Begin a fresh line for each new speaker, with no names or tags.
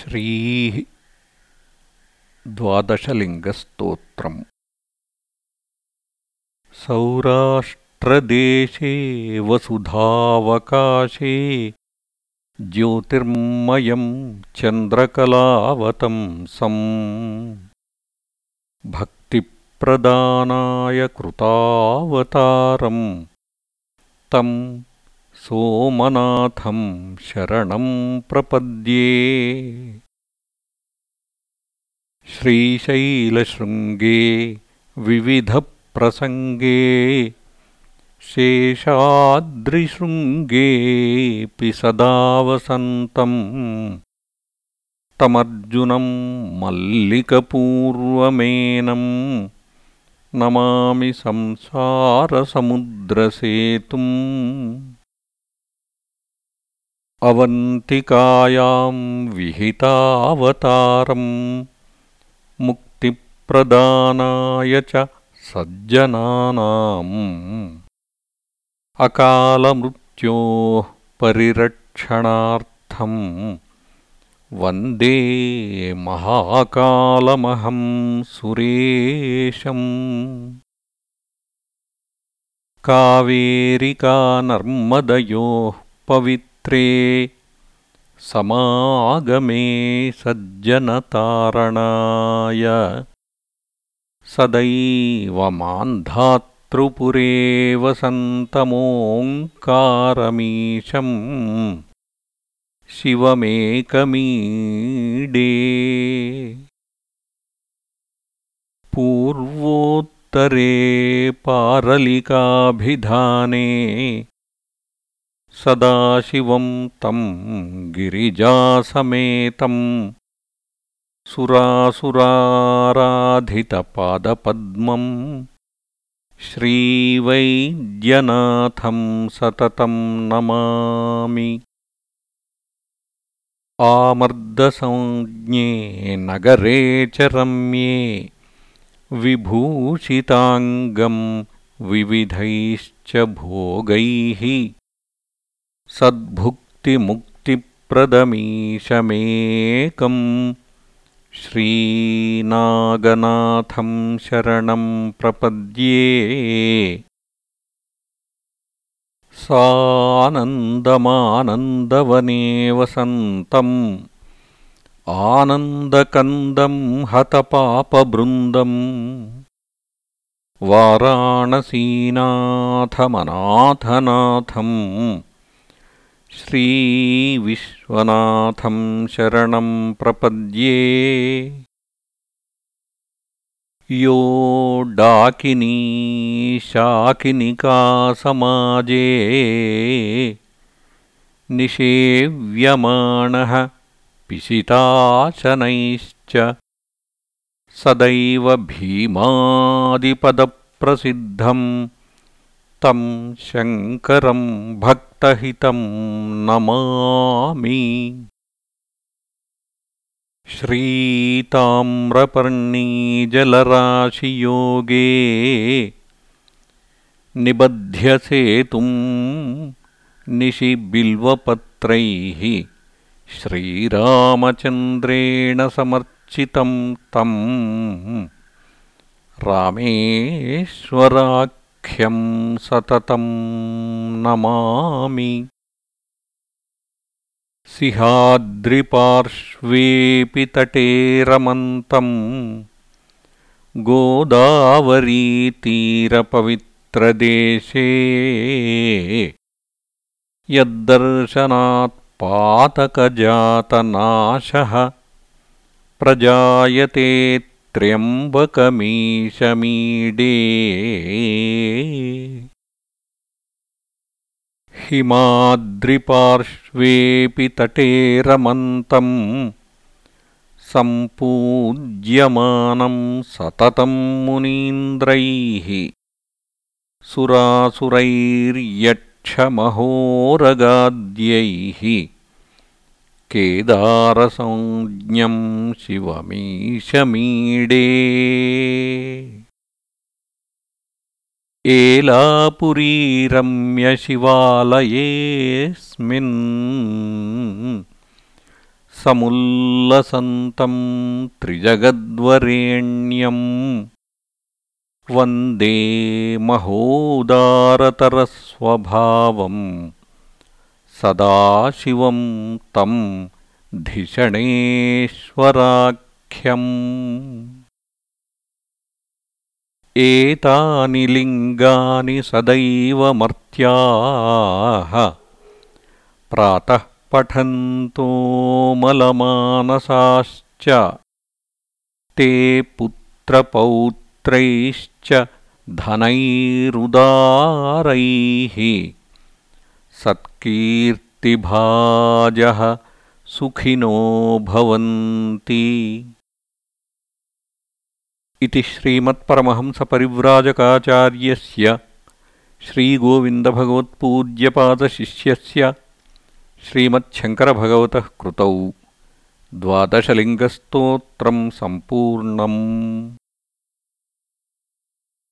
श्रीः द्वादशलिङ्गस्तोत्रम्। सौराष्ट्रदेशे वसुधावकाशे ज्योतिर्मयं चन्द्रकलावतंसम् भक्तिप्रदानाय कृतावतारम्। तं सोमनाथं शरणं प्रपद्ये। श्रीशैलशृङ्गे विविधप्रसङ्गे शेषाद्रिशृङ्गेऽपि सदा वसन्तम् तमर्जुनं मल्लिकपूर्वमेनं नमामि संसारसमुद्रसेतुम् अवन्तिकायां विहितावतारम् मुक्तिप्रदानाय च सज्जनानाम्। अकालमृत्योः परिरक्षणार्थम् वन्दे महाकालमहं सुरेशम्। कावेरिकानर्मदयोः पवित्रे समागमे सज्जनतारणाय सदैव मान्धातृपुरे वसन्तमोङ्कारमीशम् शिवमेकमीडे। पूर्वोत्तरे पारलिकाभिधाने सदाशिवं तं गिरिजासमेतं सुरासुराराधितपादपद्मम् श्रीवैद्यनाथं सततं नमामि। आमर्दसंज्ञे नगरे च रम्ये विभूषिताङ्गं विविधैश्च भोगैः सद्भुक्तिमुक्तिप्रदमीशमेकम् श्रीनागनाथं शरणं प्रपद्ये। सानन्दमानन्दवने वसन्तम् आनन्दकन्दं हतपापबृन्दम्। वाराणसीनाथमनाथनाथम् श्रीविश्वनाथं शरणं प्रपद्ये। यो डाकिनी शाकिनिकासमाजे। निषेव्यमाणः पिशिताशनैश्च। सदैव भीमादिपदप्रसिद्धम् तं शङ्करं भक्तहितं नमामि। श्रीताम्रपर्णीजलराशियोगे निबध्यसेतुं निशिबिल्वपत्रैः श्रीरामचन्द्रेण समर्चितं तम् रामेश्वरा ख्यं सततं नमामि। सिहाद्रिपार्श्वेऽपि तटे रमन्तम् गोदावरीतीरपवित्रदेशे यद्दर्शनात्पातकजातनाशः प्रजायते त्र्यम्बकमीशमीडे। हिमाद्रिपार्श्वेऽपि तटे रमन्तम् सम्पूज्यमानं सततं मुनीन्द्रैः। सुरासुरैर्यक्षमहोरगाद्यैः केदारसंज्ञं शिवमीशमीडे। एलापुरीरम्यशिवालयेऽस्मिन् समुल्लसन्तं त्रिजगद्वरेण्यम् वन्दे महोदारतरस्वभावम् सदाशिवं तं धिषणेश्वराख्यम्। एतानि लिङ्गानि सदैव मर्त्याः प्रातः पठन्तोमलमानसाश्च ते पुत्रपौत्रैश्च धनैरुदारैः सत्कीर्तिभाजः सुखिनो भवन्ति। इति श्रीमत्परमहंसपरिव्राजकाचार्यस्य श्रीगोविन्दभगवत्पूज्यपादशिष्यस्य श्रीमच्छङ्करभगवतः कृतौ। द्वादशलिङ्गस्तोत्रम् सम्पूर्णम्